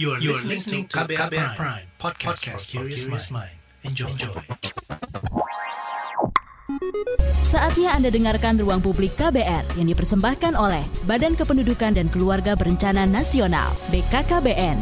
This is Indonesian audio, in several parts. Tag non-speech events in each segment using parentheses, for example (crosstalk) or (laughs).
You are, you are listening to KBR, KBR Prime, Prime podcast, podcast for curious mind. Enjoy. Enjoy. Saatnya Anda dengarkan Ruang Publik KBR yang dipersembahkan oleh Badan Kependudukan dan Keluarga Berencana Nasional (BKKBN).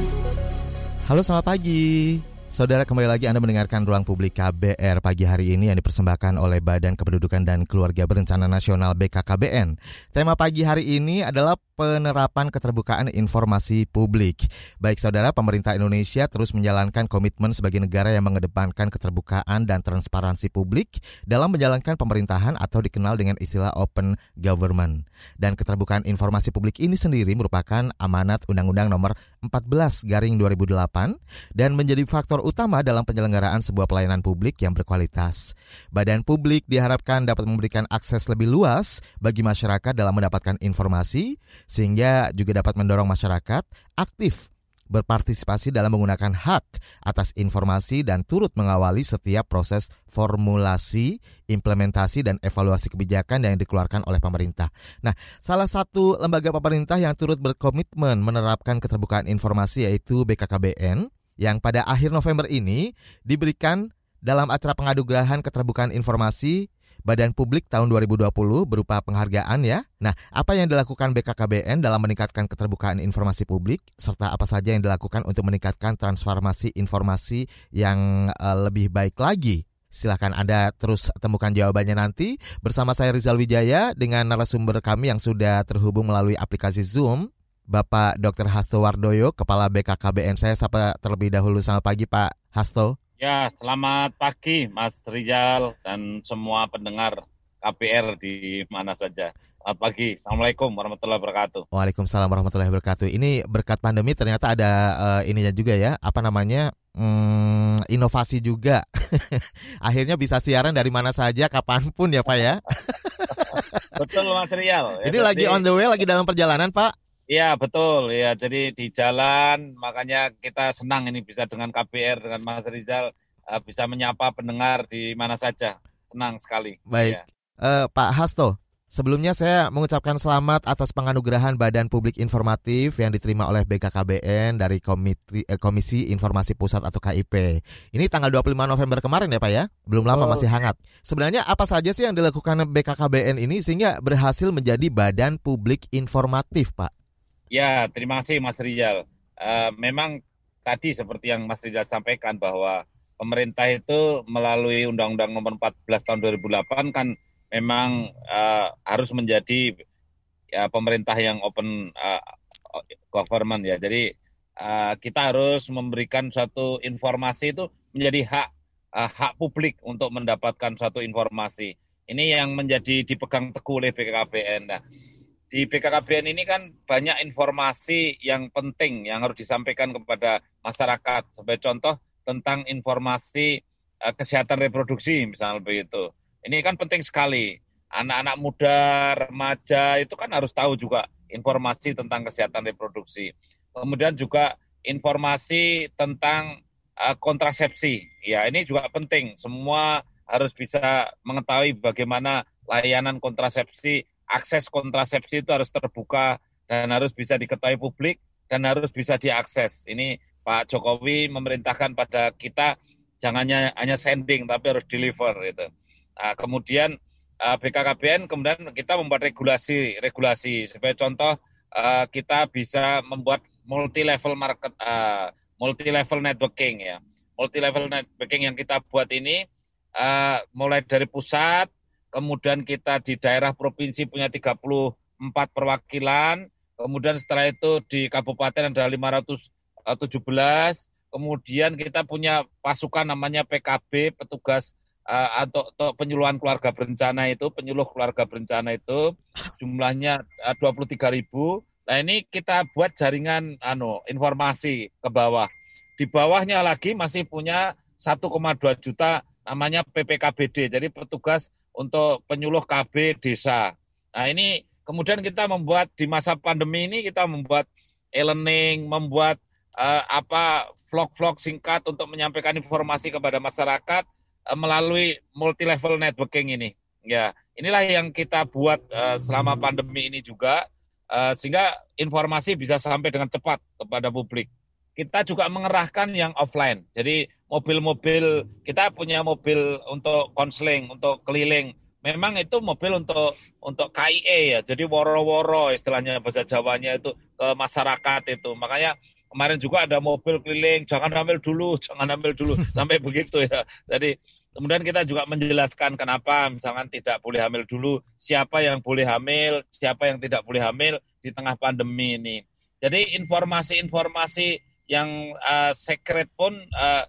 Halo, selamat pagi. Saudara kembali lagi Anda mendengarkan ruang publik KBR pagi hari ini yang dipersembahkan oleh Badan Kependudukan dan Keluarga Berencana Nasional BKKBN. Tema pagi hari ini adalah penerapan keterbukaan informasi publik. Baik saudara, pemerintah Indonesia terus menjalankan komitmen sebagai negara yang mengedepankan keterbukaan dan transparansi publik dalam menjalankan pemerintahan atau dikenal dengan istilah open government. Dan keterbukaan informasi publik ini sendiri merupakan amanat Undang-Undang Nomor 14 Garing 2008 dan menjadi faktor utama dalam penyelenggaraan sebuah pelayanan publik yang berkualitas. Badan publik diharapkan dapat memberikan akses lebih luas bagi masyarakat dalam mendapatkan informasi sehingga juga dapat mendorong masyarakat aktif berpartisipasi dalam menggunakan hak atas informasi dan turut mengawali setiap proses formulasi, implementasi, dan evaluasi kebijakan yang dikeluarkan oleh pemerintah. Nah, salah satu lembaga pemerintah yang turut berkomitmen menerapkan keterbukaan informasi yaitu BKKBN yang pada akhir November ini diberikan dalam acara pengadugerahan keterbukaan informasi Badan Publik tahun 2020 berupa penghargaan ya. Nah, apa yang dilakukan BKKBN dalam meningkatkan keterbukaan informasi publik serta apa saja yang dilakukan untuk meningkatkan transformasi informasi yang uh, lebih baik lagi? Silahkan Anda terus temukan jawabannya nanti bersama saya Rizal Wijaya dengan narasumber kami yang sudah terhubung melalui aplikasi Zoom. Bapak Dr. Hasto Wardoyo, Kepala BKKBN. Saya sapa terlebih dahulu sama pagi Pak Hasto. Ya, selamat pagi Mas Rizal dan semua pendengar KPR di mana saja. Selamat pagi. Assalamualaikum warahmatullahi wabarakatuh. Waalaikumsalam warahmatullahi wabarakatuh. Ini berkat pandemi ternyata ada uh, ininya juga ya, apa namanya? Hmm, inovasi juga. (laughs) Akhirnya bisa siaran dari mana saja, kapan pun ya Pak ya. (laughs) Betul Mas Rial. Ya, Ini jadi, lagi on the way, lagi dalam perjalanan Pak. Iya betul ya jadi di jalan makanya kita senang ini bisa dengan KPR dengan Mas Rizal uh, bisa menyapa pendengar di mana saja senang sekali. Baik ya. uh, Pak Hasto sebelumnya saya mengucapkan selamat atas penganugerahan Badan Publik Informatif yang diterima oleh BKKBN dari Komiti, eh, Komisi Informasi Pusat atau KIP. Ini tanggal 25 November kemarin ya Pak ya belum lama oh. masih hangat. Sebenarnya apa saja sih yang dilakukan BKKBN ini sehingga berhasil menjadi Badan Publik Informatif Pak? Ya, terima kasih Mas Rizal. Uh, memang tadi seperti yang Mas Rizal sampaikan bahwa pemerintah itu melalui Undang-Undang Nomor 14 Tahun 2008 kan memang uh, harus menjadi ya, pemerintah yang open uh, government ya. Jadi uh, kita harus memberikan suatu informasi itu menjadi hak uh, hak publik untuk mendapatkan suatu informasi. Ini yang menjadi dipegang teguh oleh BKKBN. Nah, di BKKBN ini kan banyak informasi yang penting yang harus disampaikan kepada masyarakat. Sebagai contoh tentang informasi uh, kesehatan reproduksi misalnya begitu. Ini kan penting sekali. Anak-anak muda, remaja itu kan harus tahu juga informasi tentang kesehatan reproduksi. Kemudian juga informasi tentang uh, kontrasepsi. Ya, ini juga penting. Semua harus bisa mengetahui bagaimana layanan kontrasepsi akses kontrasepsi itu harus terbuka dan harus bisa diketahui publik dan harus bisa diakses. Ini Pak Jokowi memerintahkan pada kita jangan hanya, sending tapi harus deliver gitu. Nah, kemudian uh, BKKBN kemudian kita membuat regulasi regulasi sebagai contoh uh, kita bisa membuat multi level market uh, multi level networking ya. Multi level networking yang kita buat ini mulai dari pusat kemudian kita di daerah provinsi punya 34 perwakilan, kemudian setelah itu di kabupaten ada 517, kemudian kita punya pasukan namanya PKB, petugas uh, atau, atau penyuluhan keluarga berencana itu, penyuluh keluarga berencana itu jumlahnya uh, 23 ribu. Nah ini kita buat jaringan ano, informasi ke bawah. Di bawahnya lagi masih punya 1,2 juta namanya PPKBD, jadi petugas untuk penyuluh KB desa. Nah ini kemudian kita membuat di masa pandemi ini kita membuat e-learning, membuat uh, apa vlog-vlog singkat untuk menyampaikan informasi kepada masyarakat uh, melalui multi level networking ini. Ya, inilah yang kita buat uh, selama pandemi ini juga uh, sehingga informasi bisa sampai dengan cepat kepada publik. kita juga mengerahkan yang offline. Jadi mobil-mobil kita punya mobil untuk konseling, untuk keliling. Memang itu mobil untuk untuk KIE ya. Jadi woro-woro istilahnya bahasa Jawanya itu ke masyarakat itu. Makanya kemarin juga ada mobil keliling, jangan ambil dulu, jangan ambil dulu (laughs) sampai begitu ya. Jadi kemudian kita juga menjelaskan kenapa misalkan tidak boleh hamil dulu, siapa yang boleh hamil, siapa yang tidak boleh hamil di tengah pandemi ini. Jadi informasi-informasi yang uh, secret pun uh,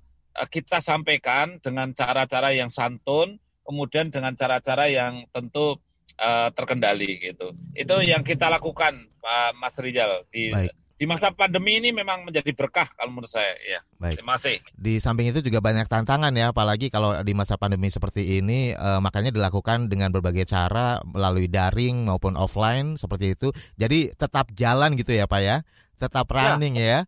kita sampaikan dengan cara-cara yang santun, kemudian dengan cara-cara yang tentu uh, terkendali gitu. Itu yang kita lakukan, Pak Mas Rizal di Baik. di masa pandemi ini memang menjadi berkah kalau menurut saya. Ya. Baik. Terima kasih. Di samping itu juga banyak tantangan ya, apalagi kalau di masa pandemi seperti ini, uh, makanya dilakukan dengan berbagai cara melalui daring maupun offline seperti itu. Jadi tetap jalan gitu ya, Pak ya, tetap ya. running ya. ya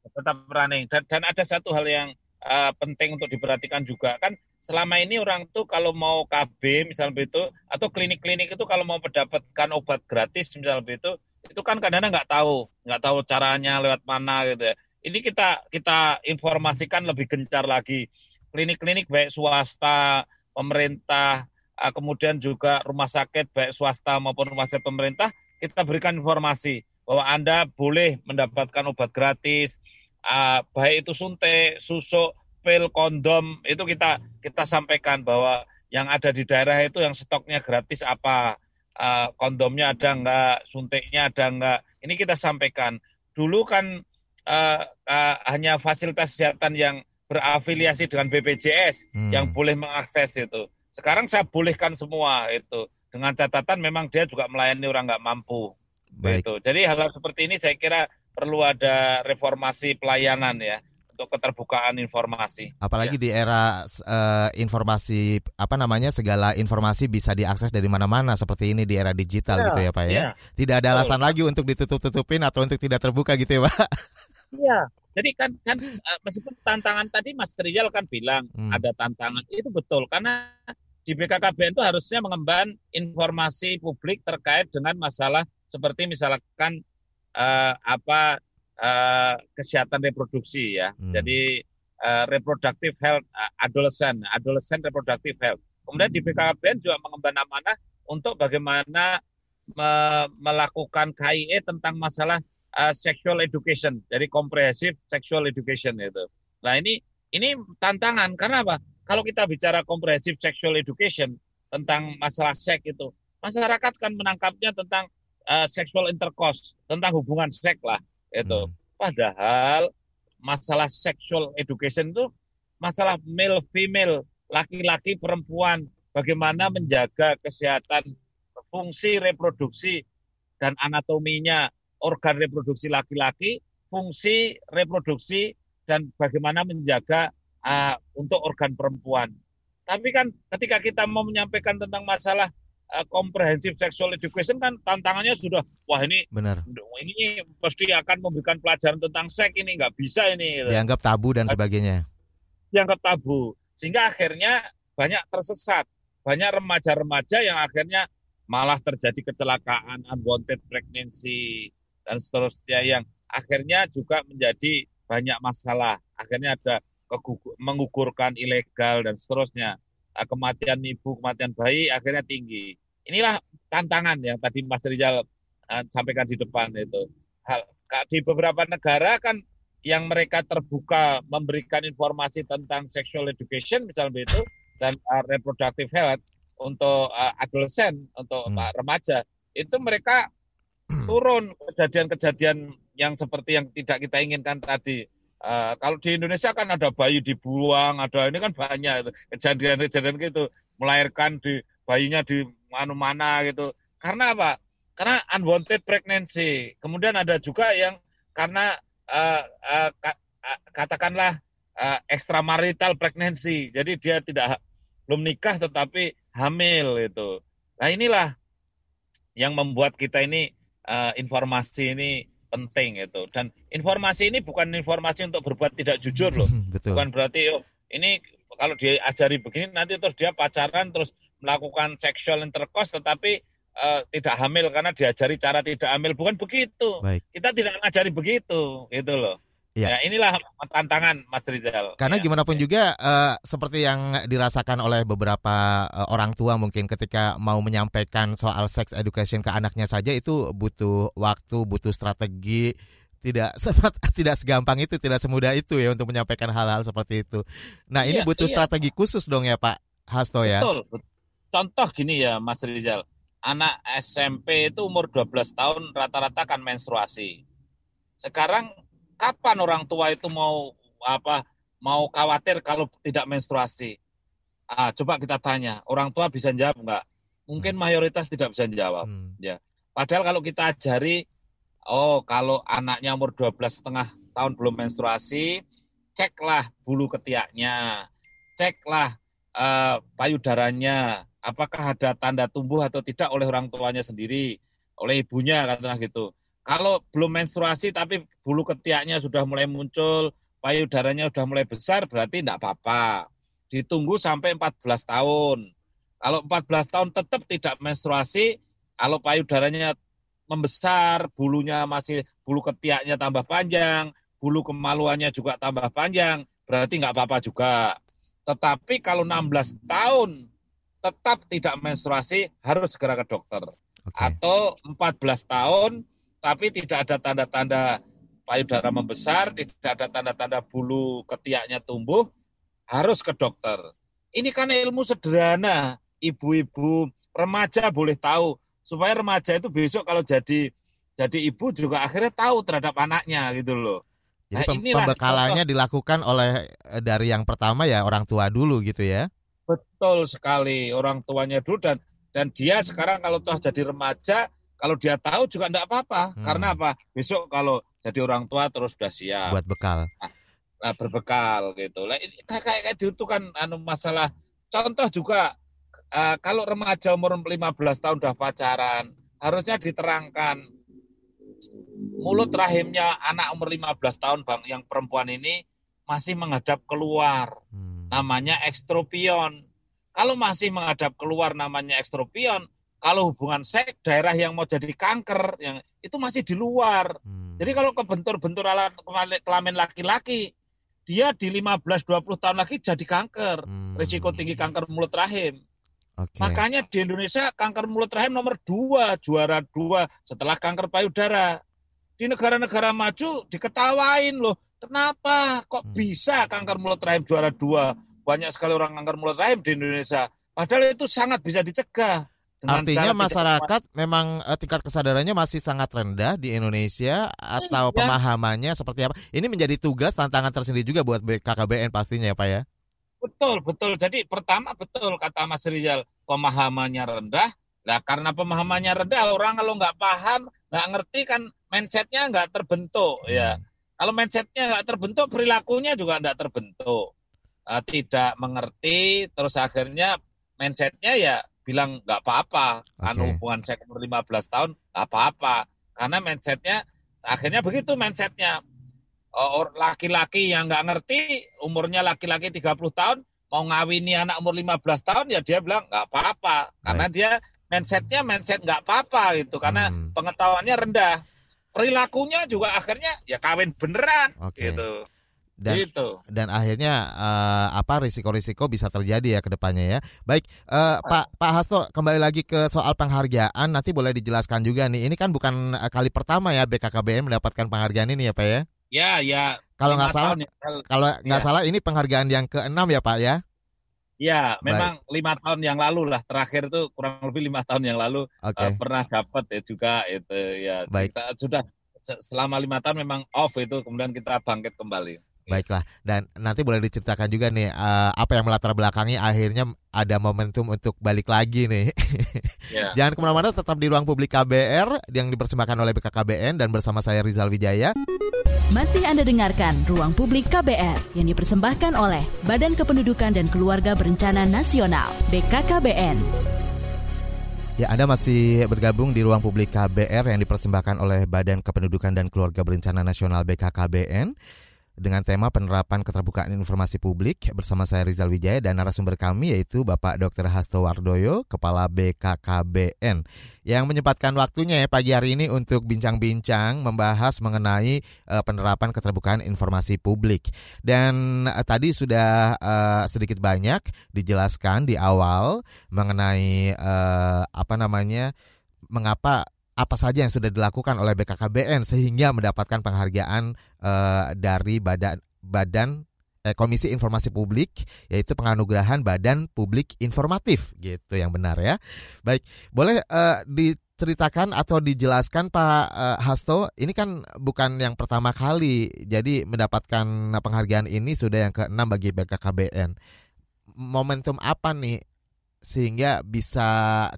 tetap running dan dan ada satu hal yang uh, penting untuk diperhatikan juga. Kan selama ini orang tuh kalau mau KB misalnya begitu atau klinik-klinik itu kalau mau mendapatkan obat gratis misalnya begitu itu kan kadang-kadang nggak tahu nggak tahu caranya lewat mana gitu ya. Ini kita kita informasikan lebih gencar lagi. Klinik-klinik baik swasta pemerintah uh, kemudian juga rumah sakit baik swasta maupun rumah sakit pemerintah kita berikan informasi bahwa Anda boleh mendapatkan obat gratis, uh, baik itu suntik, susuk, pil, kondom, itu kita kita sampaikan bahwa yang ada di daerah itu yang stoknya gratis apa, uh, kondomnya ada enggak, suntiknya ada enggak, ini kita sampaikan. Dulu kan uh, uh, hanya fasilitas kesehatan yang berafiliasi dengan BPJS hmm. yang boleh mengakses itu. Sekarang saya bolehkan semua itu dengan catatan memang dia juga melayani orang nggak mampu. Baik. Gitu. Jadi hal-hal seperti ini saya kira perlu ada reformasi pelayanan ya untuk keterbukaan informasi. Apalagi ya. di era uh, informasi apa namanya segala informasi bisa diakses dari mana-mana seperti ini di era digital ya, gitu ya Pak ya. ya. Tidak ada alasan lagi untuk ditutup-tutupin atau untuk tidak terbuka gitu ya Pak. Iya. Jadi kan kan uh, meskipun tantangan tadi Mas Rizal kan bilang hmm. ada tantangan itu betul karena di BKKBN itu harusnya mengemban informasi publik terkait dengan masalah seperti misalkan uh, apa uh, kesehatan reproduksi ya. Hmm. Jadi uh, reproductive health uh, adolescent, adolescent reproductive health. Kemudian di BKKBN juga mengemban amanah untuk bagaimana me melakukan KIE tentang masalah uh, sexual education, jadi comprehensive sexual education itu. Nah ini ini tantangan karena apa? Kalau kita bicara comprehensive sexual education tentang masalah seks itu, masyarakat kan menangkapnya tentang uh, sexual intercourse, tentang hubungan seks lah itu. Hmm. Padahal masalah sexual education itu masalah male female, laki-laki perempuan, bagaimana menjaga kesehatan fungsi reproduksi dan anatominya organ reproduksi laki-laki, fungsi reproduksi dan bagaimana menjaga uh, untuk organ perempuan. Tapi kan ketika kita mau menyampaikan tentang masalah uh, comprehensive sexual education kan tantangannya sudah wah ini benar. Ini pasti akan memberikan pelajaran tentang seks ini nggak bisa ini. Gitu. dianggap tabu dan sebagainya. Dianggap tabu. Sehingga akhirnya banyak tersesat. Banyak remaja-remaja yang akhirnya malah terjadi kecelakaan unwanted pregnancy dan seterusnya yang akhirnya juga menjadi banyak masalah. Akhirnya ada mengukurkan ilegal dan seterusnya. Eh, kematian ibu, kematian bayi akhirnya tinggi. Inilah tantangan yang tadi Mas Rizal uh, sampaikan di depan itu. Hal, di beberapa negara kan yang mereka terbuka memberikan informasi tentang sexual education misalnya itu dan uh, reproductive health untuk uh, adolescent untuk hmm. remaja itu mereka (clears throat) turun kejadian-kejadian yang seperti yang tidak kita inginkan tadi Uh, kalau di Indonesia kan ada bayi dibuang, ada ini kan banyak kejadian-kejadian gitu, melahirkan di bayinya di mana-mana gitu. Karena apa? Karena unwanted pregnancy. Kemudian ada juga yang karena uh, uh, katakanlah uh, extramarital pregnancy. Jadi dia tidak belum nikah tetapi hamil itu. Nah inilah yang membuat kita ini uh, informasi ini penting itu dan informasi ini bukan informasi untuk berbuat tidak jujur loh. (laughs) Betul. bukan berarti oh ini kalau diajari begini nanti terus dia pacaran terus melakukan sexual intercourse tetapi uh, tidak hamil karena diajari cara tidak hamil. Bukan begitu. Baik. kita tidak mengajari begitu itu loh Ya. ya inilah tantangan Mas Rizal. Karena ya. gimana pun juga uh, seperti yang dirasakan oleh beberapa uh, orang tua mungkin ketika mau menyampaikan soal sex education ke anaknya saja itu butuh waktu, butuh strategi, tidak (laughs) sempat tidak segampang itu, tidak semudah itu ya untuk menyampaikan hal-hal seperti itu. Nah, iya, ini butuh iya. strategi khusus dong ya Pak Hasto ya. Betul. Contoh gini ya Mas Rizal. Anak SMP itu umur 12 tahun rata-rata kan menstruasi. Sekarang kapan orang tua itu mau apa mau khawatir kalau tidak menstruasi? Ah, coba kita tanya, orang tua bisa jawab enggak? Mungkin hmm. mayoritas tidak bisa jawab. Hmm. Ya. Padahal kalau kita ajari, oh kalau anaknya umur 12 setengah tahun belum menstruasi, ceklah bulu ketiaknya, ceklah uh, payudaranya, apakah ada tanda tumbuh atau tidak oleh orang tuanya sendiri, oleh ibunya katakanlah gitu. Kalau belum menstruasi tapi bulu ketiaknya sudah mulai muncul, payudaranya sudah mulai besar, berarti tidak apa-apa. Ditunggu sampai 14 tahun. Kalau 14 tahun tetap tidak menstruasi, kalau payudaranya membesar, bulunya masih bulu ketiaknya tambah panjang, bulu kemaluannya juga tambah panjang, berarti nggak apa-apa juga. Tetapi kalau 16 tahun tetap tidak menstruasi, harus segera ke dokter. Okay. Atau 14 tahun tapi tidak ada tanda-tanda payudara membesar, tidak ada tanda-tanda bulu ketiaknya tumbuh, harus ke dokter. Ini kan ilmu sederhana, ibu-ibu remaja boleh tahu supaya remaja itu besok kalau jadi jadi ibu juga akhirnya tahu terhadap anaknya gitu loh. Jadi nah, pembekalannya contoh. dilakukan oleh eh, dari yang pertama ya orang tua dulu gitu ya. Betul sekali orang tuanya dulu dan dan dia sekarang kalau toh jadi remaja kalau dia tahu juga tidak apa-apa. Hmm. Karena apa? Besok kalau jadi orang tua terus sudah siap. Buat bekal. Nah, nah berbekal gitu. Lah ini kayak kayak itu kan anu masalah. Contoh juga uh, kalau remaja umur 15 tahun udah pacaran, harusnya diterangkan mulut rahimnya anak umur 15 tahun Bang yang perempuan ini masih menghadap keluar. Hmm. Namanya ekstropion. Kalau masih menghadap keluar namanya ekstropion, kalau hubungan seks daerah yang mau jadi kanker yang itu masih di luar. Hmm. Jadi kalau kebentur-bentur alat kelamin laki-laki dia di 15 20 tahun lagi jadi kanker. Hmm. Risiko tinggi kanker mulut rahim. Okay. Makanya di Indonesia kanker mulut rahim nomor dua, juara dua setelah kanker payudara. Di negara-negara maju diketawain loh, kenapa kok hmm. bisa kanker mulut rahim juara dua? Banyak sekali orang kanker mulut rahim di Indonesia. Padahal itu sangat bisa dicegah. Artinya masyarakat memang uh, tingkat kesadarannya masih sangat rendah di Indonesia atau ya. pemahamannya seperti apa? Ini menjadi tugas tantangan tersendiri juga buat BKKBN pastinya ya Pak ya? Betul, betul. Jadi pertama betul kata Mas Rizal, pemahamannya rendah. Nah karena pemahamannya rendah, orang kalau nggak paham, nggak ngerti kan mindsetnya nggak terbentuk ya. hmm. ya. Kalau mindsetnya nggak terbentuk, perilakunya juga nggak terbentuk. Uh, tidak mengerti, terus akhirnya mindsetnya ya bilang nggak apa-apa. Okay. kan hubungan saya umur 15 tahun nggak apa-apa. Karena mindsetnya akhirnya begitu mindsetnya. Oh, laki-laki yang nggak ngerti umurnya laki-laki 30 tahun mau ngawini anak umur 15 tahun ya dia bilang nggak apa-apa. Karena dia mindsetnya mindset nggak apa-apa gitu karena hmm. pengetahuannya rendah. Perilakunya juga akhirnya ya kawin beneran okay. gitu dan gitu. dan akhirnya uh, apa risiko-risiko bisa terjadi ya ke depannya ya. Baik, uh, Pak Pak Hasto kembali lagi ke soal penghargaan nanti boleh dijelaskan juga nih. Ini kan bukan eh, kali pertama ya BKKBN mendapatkan penghargaan ini ya, Pak ya? Ya, ya. Kalau nggak salah ya. kalau nggak ya. salah ini penghargaan yang keenam ya, Pak ya? Ya, memang lima tahun yang lalu lah terakhir itu kurang lebih lima tahun yang lalu okay. uh, pernah dapat ya juga itu ya. Baik. Kita sudah selama lima tahun memang off itu kemudian kita bangkit kembali. Baiklah, dan nanti boleh diceritakan juga nih uh, apa yang melatar belakangi akhirnya ada momentum untuk balik lagi nih. (laughs) Yeah. Jangan ke mana-mana, tetap di ruang publik KBR yang dipersembahkan oleh BKKBN dan bersama saya Rizal Wijaya. Masih Anda dengarkan Ruang Publik KBR yang dipersembahkan oleh Badan Kependudukan dan Keluarga Berencana Nasional (BKKBN). Ya, Anda masih bergabung di ruang publik KBR yang dipersembahkan oleh Badan Kependudukan dan Keluarga Berencana Nasional BKKBN. Dengan tema penerapan keterbukaan informasi publik bersama saya Rizal Wijaya dan narasumber kami yaitu Bapak Dr. Hasto Wardoyo, Kepala BKKBN yang menyempatkan waktunya ya pagi hari ini untuk bincang-bincang membahas mengenai uh, penerapan keterbukaan informasi publik. Dan uh, tadi sudah uh, sedikit banyak dijelaskan di awal mengenai uh, apa namanya mengapa apa saja yang sudah dilakukan oleh BKKBN sehingga mendapatkan penghargaan uh, dari badan badan eh, Komisi Informasi Publik yaitu penganugerahan Badan Publik Informatif gitu yang benar ya. Baik, boleh uh, diceritakan atau dijelaskan Pak uh, Hasto, ini kan bukan yang pertama kali jadi mendapatkan penghargaan ini sudah yang keenam bagi BKKBN. Momentum apa nih sehingga bisa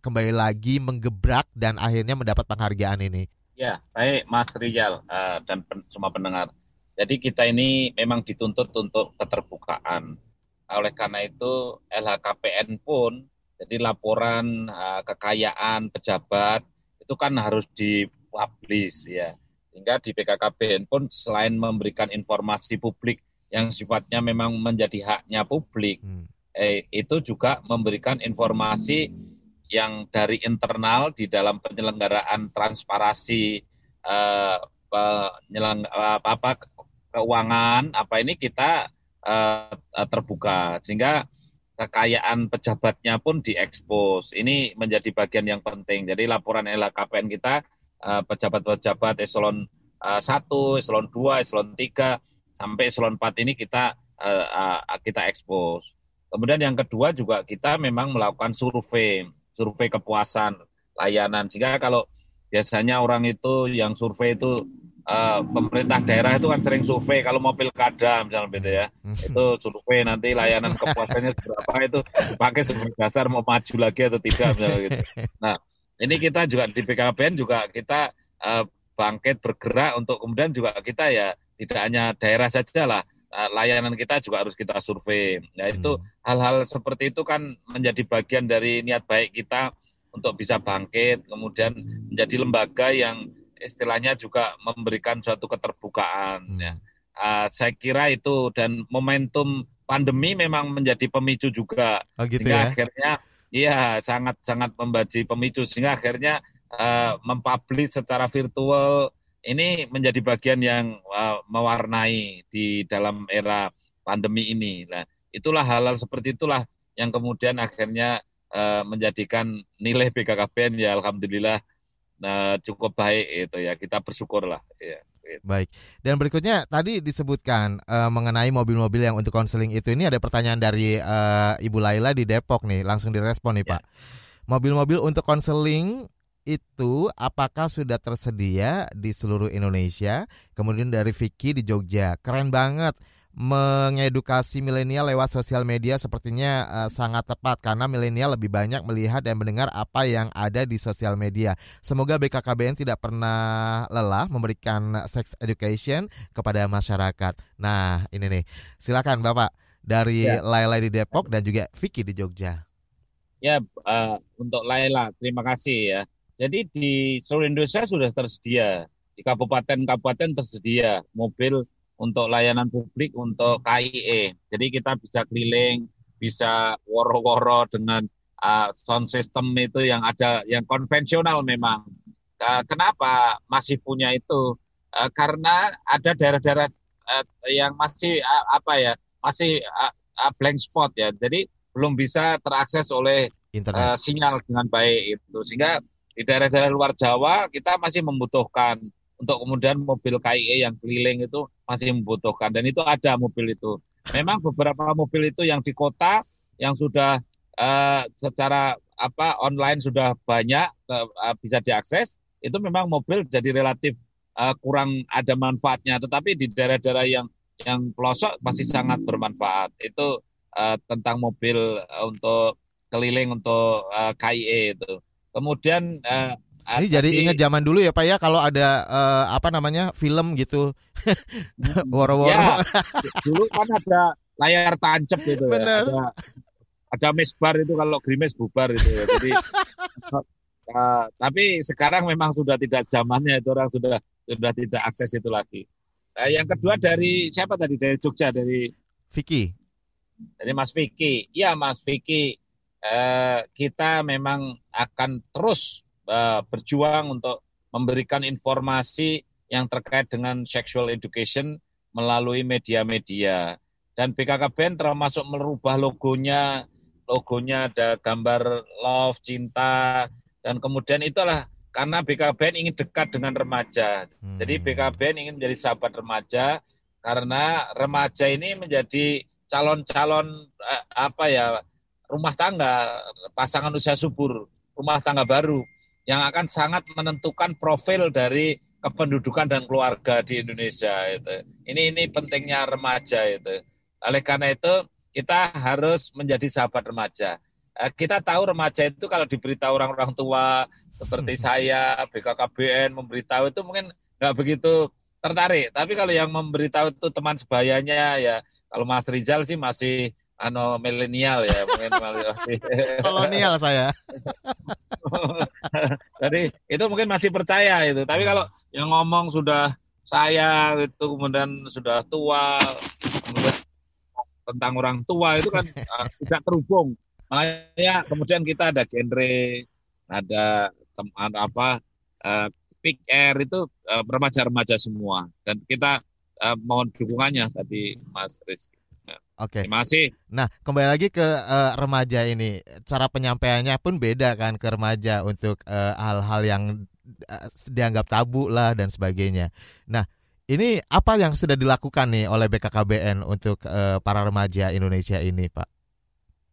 kembali lagi menggebrak dan akhirnya mendapat penghargaan ini? Ya, baik Mas Rijal uh, dan pen, semua pendengar. Jadi kita ini memang dituntut untuk keterbukaan. Oleh karena itu LHKPN pun jadi laporan uh, kekayaan pejabat itu kan harus dipublish ya. Sehingga di BKKBN pun selain memberikan informasi publik yang sifatnya memang menjadi haknya publik, hmm eh, itu juga memberikan informasi yang dari internal di dalam penyelenggaraan transparansi eh, penyelang, apa keuangan apa ini kita eh, terbuka sehingga kekayaan pejabatnya pun diekspos. Ini menjadi bagian yang penting. Jadi laporan LHKPN kita eh, pejabat-pejabat eselon uh, 1, eselon 2, eselon 3 sampai eselon 4 ini kita uh, kita ekspos. Kemudian yang kedua juga kita memang melakukan survei, survei kepuasan layanan. Sehingga kalau biasanya orang itu yang survei itu uh, pemerintah daerah itu kan sering survei kalau mau pilkada misalnya gitu ya. Hmm. Itu survei nanti layanan kepuasannya (laughs) berapa itu dipakai sebagai dasar mau maju lagi atau tidak misalnya gitu. Nah, ini kita juga di PKPN juga kita uh, bangkit bergerak untuk kemudian juga kita ya tidak hanya daerah saja lah layanan kita juga harus kita survei. Nah itu hmm. hal-hal seperti itu kan menjadi bagian dari niat baik kita untuk bisa bangkit, kemudian menjadi lembaga yang istilahnya juga memberikan suatu keterbukaan. Hmm. Ya. Uh, saya kira itu dan momentum pandemi memang menjadi pemicu juga, oh, gitu sehingga ya? akhirnya iya sangat sangat membaji pemicu sehingga akhirnya uh, mempublish secara virtual ini menjadi bagian yang uh, mewarnai di dalam era pandemi ini. Nah, itulah hal-hal seperti itulah yang kemudian akhirnya uh, menjadikan nilai BKKBN ya alhamdulillah uh, cukup baik itu ya. Kita bersyukurlah ya. Gitu. Baik. Dan berikutnya tadi disebutkan uh, mengenai mobil-mobil yang untuk konseling itu ini ada pertanyaan dari uh, Ibu Laila di Depok nih, langsung direspon nih, ya. Pak. Mobil-mobil untuk konseling itu apakah sudah tersedia di seluruh Indonesia? Kemudian dari Vicky di Jogja, keren banget mengedukasi milenial lewat sosial media sepertinya uh, sangat tepat karena milenial lebih banyak melihat dan mendengar apa yang ada di sosial media. Semoga BKKBN tidak pernah lelah memberikan sex education kepada masyarakat. Nah, ini nih. Silakan Bapak dari ya. Laila di Depok dan juga Vicky di Jogja. Ya, uh, untuk Laila, terima kasih ya. Jadi di seluruh Indonesia sudah tersedia, di kabupaten-kabupaten tersedia mobil untuk layanan publik untuk KIE. Jadi kita bisa keliling, bisa woro-woro dengan uh, sound system itu yang ada yang konvensional memang. Uh, kenapa masih punya itu? Uh, karena ada daerah-daerah uh, yang masih uh, apa ya, masih uh, uh, blank spot ya. Jadi belum bisa terakses oleh Uh, sinyal dengan baik itu. Sehingga di daerah-daerah luar Jawa kita masih membutuhkan untuk kemudian mobil KIE yang keliling itu masih membutuhkan dan itu ada mobil itu. Memang beberapa mobil itu yang di kota yang sudah uh, secara apa online sudah banyak uh, bisa diakses itu memang mobil jadi relatif uh, kurang ada manfaatnya tetapi di daerah-daerah yang yang pelosok masih sangat bermanfaat. Itu uh, tentang mobil untuk keliling untuk uh, KIE itu. Kemudian uh, ini jadi ingat zaman dulu ya Pak ya kalau ada uh, apa namanya film gitu (laughs) woro-woro. Ya, dulu kan ada layar tancap gitu ya. Ada, ada mesbar itu kalau grimes bubar itu ya. Jadi uh, (laughs) tapi sekarang memang sudah tidak zamannya itu orang sudah sudah tidak akses itu lagi. Nah, yang kedua dari siapa tadi dari Jogja dari Vicky. Dari Mas Vicky. Iya Mas Vicky, eh, kita memang akan terus eh, berjuang untuk memberikan informasi yang terkait dengan sexual education melalui media-media. Dan BKKBN termasuk merubah logonya, logonya ada gambar love, cinta, dan kemudian itulah karena BKBN ingin dekat dengan remaja. Hmm. Jadi BKBN ingin menjadi sahabat remaja karena remaja ini menjadi calon-calon eh, apa ya rumah tangga, pasangan usia subur, rumah tangga baru yang akan sangat menentukan profil dari kependudukan dan keluarga di Indonesia itu. Ini ini pentingnya remaja itu. Oleh karena itu kita harus menjadi sahabat remaja. Eh, kita tahu remaja itu kalau diberitahu orang-orang tua seperti hmm. saya, BKKBN memberitahu itu mungkin nggak begitu tertarik. Tapi kalau yang memberitahu itu teman sebayanya ya, kalau Mas Rizal sih masih ano milenial ya mungkin kolonial saya. (laughs) Jadi itu mungkin masih percaya itu. Tapi kalau yang ngomong sudah saya itu kemudian sudah tua kemudian tentang orang tua itu kan uh, (laughs) tidak terhubung. Makanya kemudian kita ada genre ada teman apa uh, Pick Air itu uh, remaja-remaja semua. Dan kita uh, mohon dukungannya tadi Mas Rizky. Oke. Okay. Terima kasih. Nah, kembali lagi ke uh, remaja ini. Cara penyampaiannya pun beda kan ke remaja untuk hal-hal uh, yang uh, dianggap tabu lah dan sebagainya. Nah, ini apa yang sudah dilakukan nih oleh BKKBN untuk uh, para remaja Indonesia ini, Pak?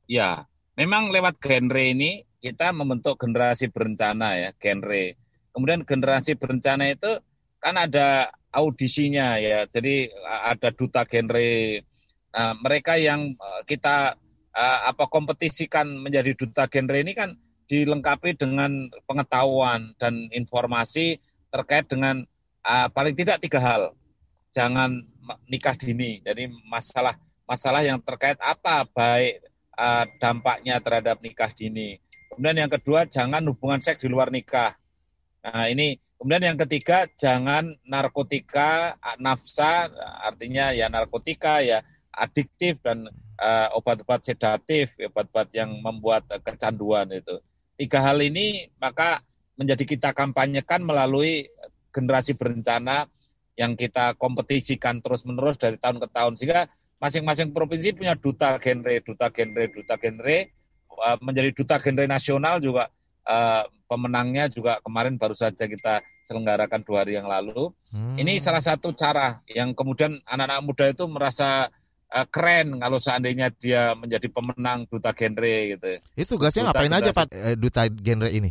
Ya, memang lewat genre ini kita membentuk generasi berencana ya, genre. Kemudian generasi berencana itu kan ada audisinya ya. Jadi ada duta genre Nah, mereka yang uh, kita uh, apa kompetisikan menjadi duta genre ini kan dilengkapi dengan pengetahuan dan informasi terkait dengan uh, paling tidak tiga hal. Jangan nikah dini. Jadi masalah masalah yang terkait apa baik uh, dampaknya terhadap nikah dini. Kemudian yang kedua jangan hubungan seks di luar nikah. Nah, ini kemudian yang ketiga jangan narkotika, nafsa artinya ya narkotika ya adiktif dan uh, obat-obat sedatif, obat-obat yang membuat uh, kecanduan itu. Tiga hal ini maka menjadi kita kampanyekan melalui generasi berencana yang kita kompetisikan terus-menerus dari tahun ke tahun sehingga masing-masing provinsi punya duta genre, duta genre, duta genre uh, menjadi duta genre nasional juga uh, pemenangnya juga kemarin baru saja kita selenggarakan dua hari yang lalu. Hmm. Ini salah satu cara yang kemudian anak-anak muda itu merasa uh, keren kalau seandainya dia menjadi pemenang duta genre gitu. Itu tugasnya duta ngapain aja Pak eh, duta genre ini?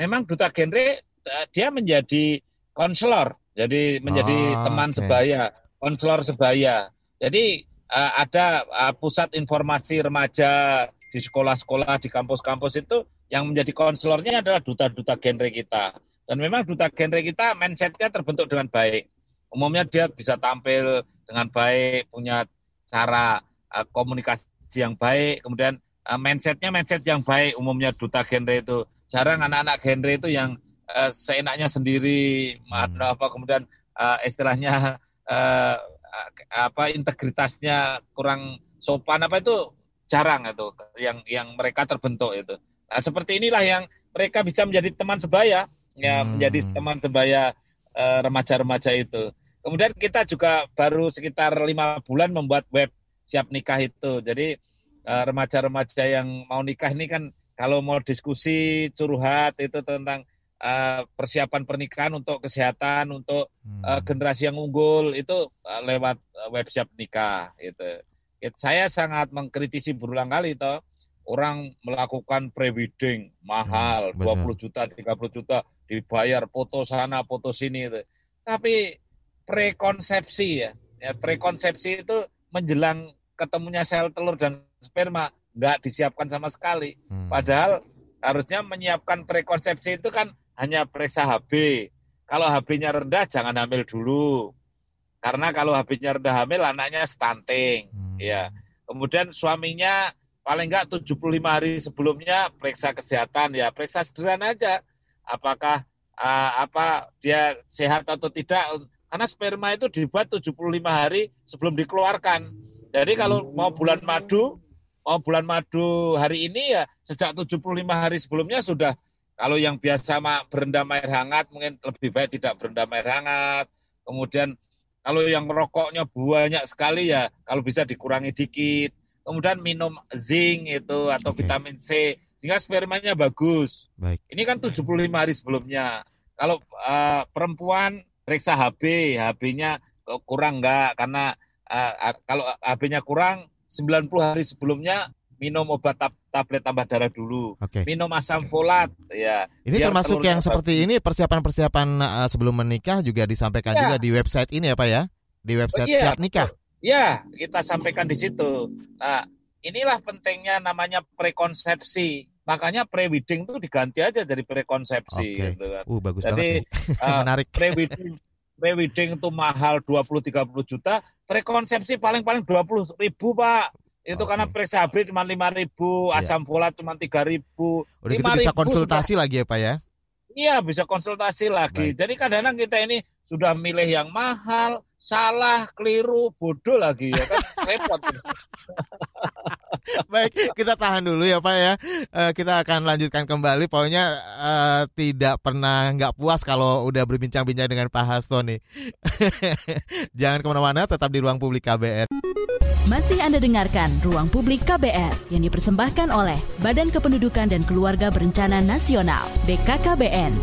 Memang duta genre uh, dia menjadi konselor, jadi menjadi oh, teman okay. sebaya, konselor sebaya. Jadi uh, ada uh, pusat informasi remaja di sekolah-sekolah, di kampus-kampus itu yang menjadi konselornya adalah duta-duta genre kita. Dan memang duta genre kita mindsetnya terbentuk dengan baik. Umumnya dia bisa tampil dengan baik, punya cara uh, komunikasi yang baik, kemudian uh, mindsetnya mindset yang baik. Umumnya duta genre itu jarang anak-anak genre itu yang uh, seenaknya sendiri, hmm. apa kemudian uh, istilahnya uh, (laughs) apa integritasnya kurang sopan apa itu jarang itu yang yang mereka terbentuk itu. Nah, seperti inilah yang mereka bisa menjadi teman sebaya, ya hmm. menjadi teman sebaya remaja-remaja itu. Kemudian kita juga baru sekitar lima bulan membuat web siap nikah itu. Jadi eh, remaja-remaja yang mau nikah ini kan kalau mau diskusi curhat itu tentang uh, persiapan pernikahan untuk kesehatan untuk uh, generasi yang unggul itu uh, lewat web siap nikah itu. It, saya sangat mengkritisi berulang kali itu orang melakukan prewedding mahal hmm, 20 juta 30 juta dibayar foto sana foto sini itu. Tapi prekonsepsi ya. ya prekonsepsi itu menjelang ketemunya sel telur dan sperma nggak disiapkan sama sekali. Hmm. Padahal harusnya menyiapkan prekonsepsi itu kan hanya periksa HB. Kalau HB-nya rendah jangan hamil dulu. Karena kalau HB-nya rendah hamil anaknya stunting. Hmm. Ya. Kemudian suaminya paling enggak 75 hari sebelumnya periksa kesehatan ya, periksa sederhana aja. Apakah uh, apa dia sehat atau tidak karena sperma itu dibuat 75 hari sebelum dikeluarkan. Jadi kalau mau bulan madu, mau bulan madu hari ini ya sejak 75 hari sebelumnya sudah kalau yang biasa berendam air hangat mungkin lebih baik tidak berendam air hangat. Kemudian kalau yang merokoknya banyak sekali ya kalau bisa dikurangi dikit. Kemudian minum zinc itu atau okay. vitamin C sehingga spermanya bagus. Baik. Ini kan 75 hari sebelumnya. Kalau uh, perempuan periksa HB, HB-nya kurang enggak karena uh, kalau HB-nya kurang 90 hari sebelumnya minum obat tab tablet tambah darah dulu. Okay. Minum asam folat ya. Ini termasuk yang seperti ini persiapan-persiapan uh, sebelum menikah juga disampaikan ya. juga di website ini ya Pak ya? Di website oh, iya. Siap Nikah. Ya, kita sampaikan di situ. Nah, inilah pentingnya namanya prekonsepsi. Makanya pre-wedding itu diganti aja dari pre-konsepsi. Okay. Gitu kan. Uh, bagus Jadi, banget. Uh, (laughs) Menarik. Pre-wedding pre-wedding itu mahal 20-30 juta, prekonsepsi paling-paling 20 ribu Pak. Itu okay. karena periksa cuma lima ribu, yeah. asam folat cuma tiga ribu. Udah gitu bisa konsultasi juga. lagi ya Pak ya? Iya bisa konsultasi lagi. Baik. Jadi kadang-kadang kita ini sudah milih yang mahal, salah, keliru, bodoh lagi ya kan (laughs) repot. Baik, kita tahan dulu ya Pak ya. Uh, kita akan lanjutkan kembali. Pokoknya uh, tidak pernah nggak puas kalau udah berbincang-bincang dengan Pak Hasto nih. (laughs) Jangan ke mana-mana, tetap di ruang publik KBR. Masih Anda dengarkan Ruang Publik KBR yang dipersembahkan oleh Badan Kependudukan dan Keluarga Berencana Nasional (BKKBN).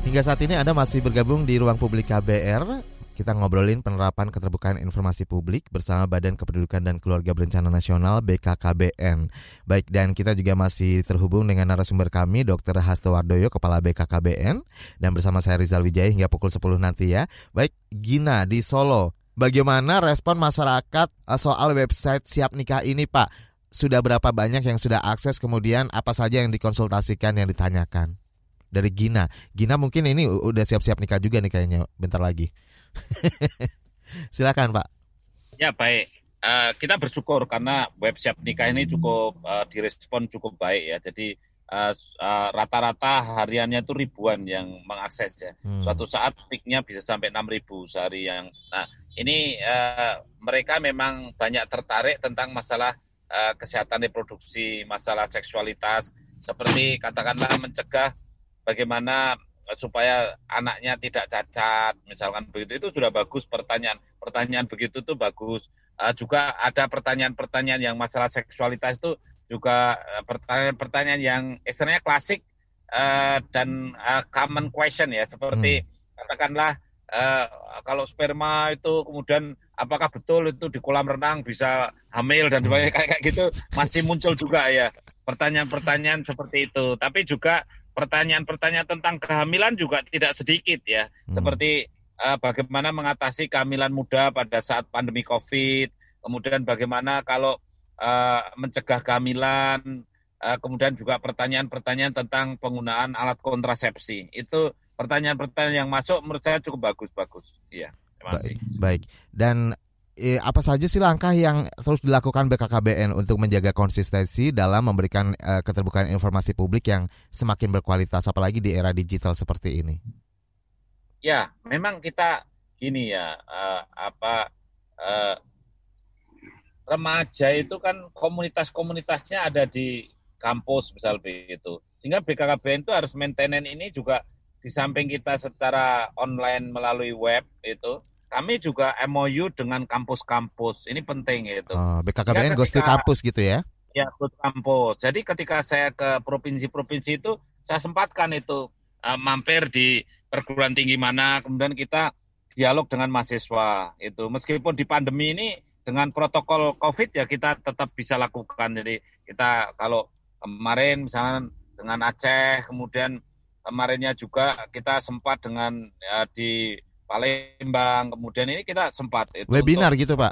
Hingga saat ini Anda masih bergabung di Ruang Publik KBR kita ngobrolin penerapan keterbukaan informasi publik bersama Badan Kependudukan dan Keluarga Berencana Nasional BKKBN. Baik dan kita juga masih terhubung dengan narasumber kami Dr. Hasto Wardoyo Kepala BKKBN dan bersama saya Rizal Wijaya hingga pukul 10 nanti ya. Baik Gina di Solo. Bagaimana respon masyarakat eh, soal website Siap Nikah ini Pak? Sudah berapa banyak yang sudah akses kemudian apa saja yang dikonsultasikan yang ditanyakan? Dari Gina. Gina mungkin ini udah siap-siap nikah juga nih kayaknya bentar lagi. (laughs) Silakan Pak. Ya baik. Uh, kita bersyukur karena web siap nikah ini cukup uh, direspon cukup baik ya. Jadi uh, uh, rata-rata hariannya itu ribuan yang mengakses ya. Hmm. Suatu saat peaknya bisa sampai 6.000 sehari yang. Nah ini uh, mereka memang banyak tertarik tentang masalah uh, kesehatan reproduksi, masalah seksualitas, seperti katakanlah mencegah bagaimana supaya anaknya tidak cacat misalkan begitu. Itu sudah bagus pertanyaan. Pertanyaan begitu tuh bagus. Uh, juga ada pertanyaan-pertanyaan yang masalah seksualitas itu juga pertanyaan-pertanyaan yang istilahnya klasik uh, dan uh, common question ya. Seperti hmm. katakanlah uh, kalau sperma itu kemudian apakah betul itu di kolam renang bisa hamil dan sebagainya hmm. kayak, kayak gitu masih muncul juga ya. Pertanyaan-pertanyaan seperti itu. Tapi juga pertanyaan-pertanyaan tentang kehamilan juga tidak sedikit ya. Hmm. Seperti uh, bagaimana mengatasi kehamilan muda pada saat pandemi Covid, kemudian bagaimana kalau uh, mencegah kehamilan, uh, kemudian juga pertanyaan-pertanyaan tentang penggunaan alat kontrasepsi. Itu pertanyaan-pertanyaan yang masuk menurut saya cukup bagus-bagus. Iya, terima kasih. Baik, baik. Dan eh, apa saja sih langkah yang terus dilakukan BKKBN untuk menjaga konsistensi dalam memberikan eh, keterbukaan informasi publik yang semakin berkualitas apalagi di era digital seperti ini? Ya, memang kita gini ya, uh, apa uh, remaja itu kan komunitas-komunitasnya ada di kampus misal begitu. Sehingga BKKBN itu harus maintenance ini juga di samping kita secara online melalui web itu kami juga MOU dengan kampus-kampus. Ini penting itu. Oh, BKKBN ya, Ghost kampus gitu ya? Ya, ke kampus. Jadi ketika saya ke provinsi-provinsi itu, saya sempatkan itu uh, mampir di perguruan tinggi mana, kemudian kita dialog dengan mahasiswa itu. Meskipun di pandemi ini dengan protokol COVID ya kita tetap bisa lakukan. Jadi kita kalau kemarin misalnya dengan Aceh, kemudian kemarinnya juga kita sempat dengan ya, di Palembang, kemudian ini kita sempat itu webinar untuk, gitu pak?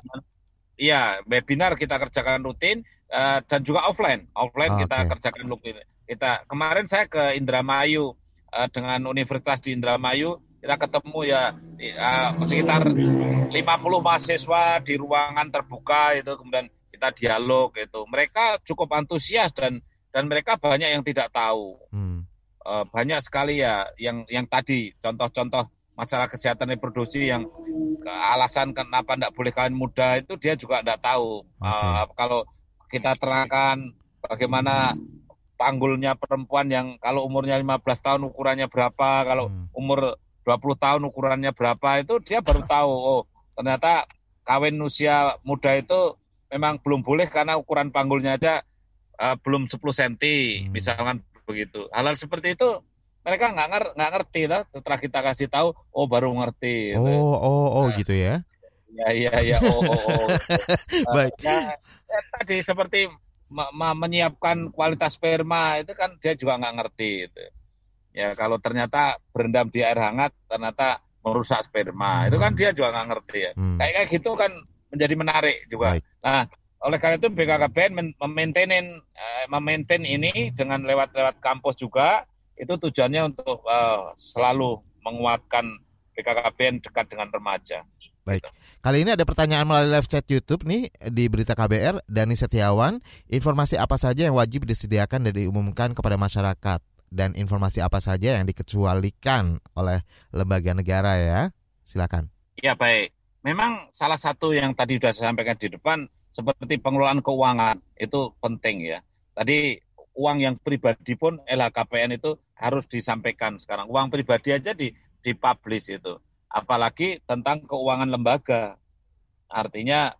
Iya, webinar kita kerjakan rutin uh, dan juga offline. Offline oh, kita okay. kerjakan rutin. Kita kemarin saya ke Indramayu uh, dengan Universitas di Indramayu kita ketemu ya uh, sekitar 50 mahasiswa di ruangan terbuka itu kemudian kita dialog itu. Mereka cukup antusias dan dan mereka banyak yang tidak tahu. Hmm. Uh, banyak sekali ya yang yang tadi contoh-contoh masalah kesehatan reproduksi yang alasan kenapa tidak boleh kawin muda itu dia juga tidak tahu. Okay. Uh, kalau kita terangkan bagaimana panggulnya perempuan yang kalau umurnya 15 tahun ukurannya berapa, kalau hmm. umur 20 tahun ukurannya berapa itu dia baru tahu oh ternyata kawin usia muda itu memang belum boleh karena ukuran panggulnya aja uh, belum 10 cm hmm. misalkan begitu. Hal-hal seperti itu mereka nggak nger nggak ngerti lah setelah kita kasih tahu oh baru ngerti gitu. oh oh oh nah, gitu ya ya ya ya oh oh, oh. (laughs) baik ya, ya, tadi seperti menyiapkan kualitas sperma itu kan dia juga nggak ngerti itu ya kalau ternyata berendam di air hangat ternyata merusak sperma hmm. itu kan dia juga nggak ngerti ya hmm. kayak kayak gitu kan menjadi menarik juga baik. nah oleh karena itu BKKBN memaintain eh, memaintain ini dengan lewat-lewat kampus juga itu tujuannya untuk uh, selalu menguatkan BKKBN dekat dengan remaja. Baik. Kali ini ada pertanyaan melalui live chat YouTube nih di Berita KBR Dani Setiawan. Informasi apa saja yang wajib disediakan dan diumumkan kepada masyarakat dan informasi apa saja yang dikecualikan oleh lembaga negara ya? Silakan. Ya baik. Memang salah satu yang tadi sudah saya sampaikan di depan seperti pengelolaan keuangan itu penting ya. Tadi uang yang pribadi pun LHKPN itu harus disampaikan sekarang. Uang pribadi aja di dipublish itu. Apalagi tentang keuangan lembaga. Artinya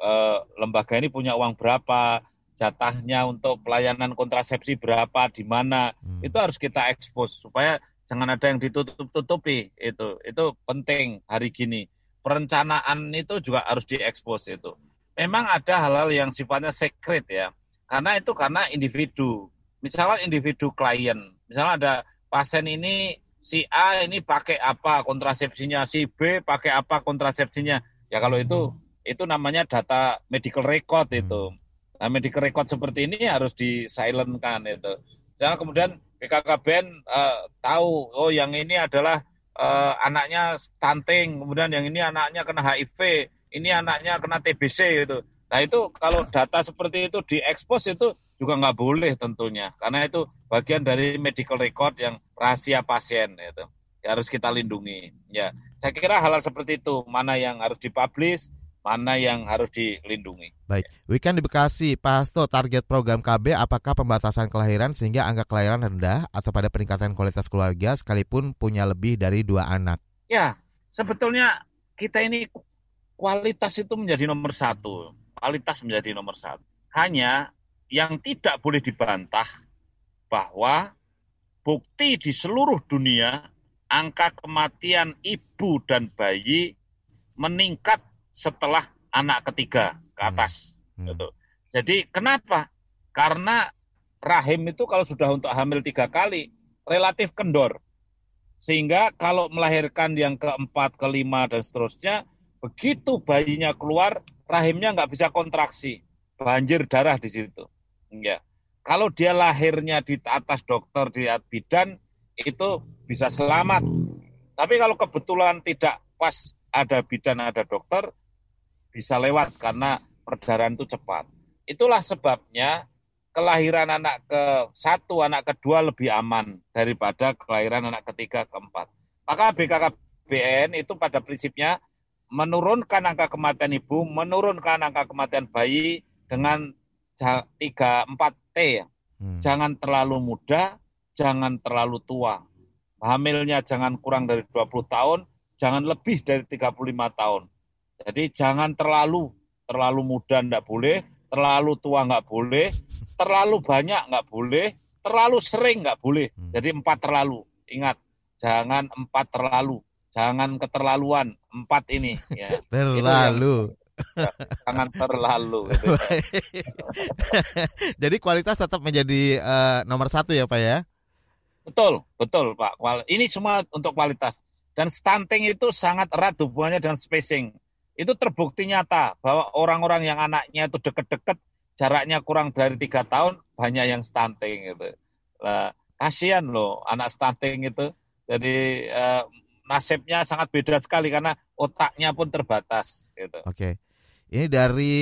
eh, lembaga ini punya uang berapa, jatahnya untuk pelayanan kontrasepsi berapa, di mana. Hmm. Itu harus kita ekspos supaya jangan ada yang ditutup-tutupi itu. Itu penting hari gini. Perencanaan itu juga harus diekspos itu. Memang ada hal-hal yang sifatnya secret ya karena itu karena individu. Misalnya individu klien. Misalnya ada pasien ini si A ini pakai apa kontrasepsinya, si B pakai apa kontrasepsinya. Ya kalau itu itu namanya data medical record itu. Nah, medical record seperti ini harus di silentkan itu. Jangan kemudian BKKBN uh, eh, tahu oh yang ini adalah uh, anaknya stunting, kemudian yang ini anaknya kena HIV, ini anaknya kena TBC gitu. Nah itu kalau data seperti itu diekspos itu juga nggak boleh tentunya karena itu bagian dari medical record yang rahasia pasien itu ya, harus kita lindungi ya saya kira hal, hal seperti itu mana yang harus dipublish mana yang harus dilindungi. Baik, weekend di Bekasi, Pak Hasto, target program KB apakah pembatasan kelahiran sehingga angka kelahiran rendah atau pada peningkatan kualitas keluarga sekalipun punya lebih dari dua anak? Ya, sebetulnya kita ini kualitas itu menjadi nomor satu kualitas menjadi nomor satu. Hanya yang tidak boleh dibantah bahwa bukti di seluruh dunia angka kematian ibu dan bayi meningkat setelah anak ketiga ke atas. Hmm. Gitu. Jadi kenapa? Karena rahim itu kalau sudah untuk hamil tiga kali relatif kendor. Sehingga kalau melahirkan yang keempat, kelima, dan seterusnya, begitu bayinya keluar, rahimnya nggak bisa kontraksi, banjir darah di situ. Ya. Kalau dia lahirnya di atas dokter di bidan itu bisa selamat. Tapi kalau kebetulan tidak pas ada bidan ada dokter bisa lewat karena perdarahan itu cepat. Itulah sebabnya kelahiran anak ke satu, anak kedua lebih aman daripada kelahiran anak ketiga, keempat. Maka BKKBN itu pada prinsipnya menurunkan angka kematian ibu, menurunkan angka kematian bayi dengan 3 4 T ya. Hmm. Jangan terlalu muda, jangan terlalu tua. Hamilnya jangan kurang dari 20 tahun, jangan lebih dari 35 tahun. Jadi jangan terlalu terlalu muda enggak boleh, terlalu tua enggak boleh, terlalu banyak enggak boleh, terlalu sering enggak boleh. Hmm. Jadi empat terlalu. Ingat, jangan empat terlalu jangan keterlaluan empat ini ya (laughs) terlalu (laughs) jangan terlalu gitu. (laughs) jadi kualitas tetap menjadi uh, nomor satu ya pak ya? Betul betul pak. Ini semua untuk kualitas. Dan stunting itu sangat erat hubungannya dengan spacing. Itu terbukti nyata bahwa orang-orang yang anaknya itu deket-deket jaraknya kurang dari tiga tahun banyak yang stunting gitu. Nah, kasihan loh anak stunting itu. Jadi uh, nasibnya sangat beda sekali karena otaknya pun terbatas. Gitu. Oke, ini dari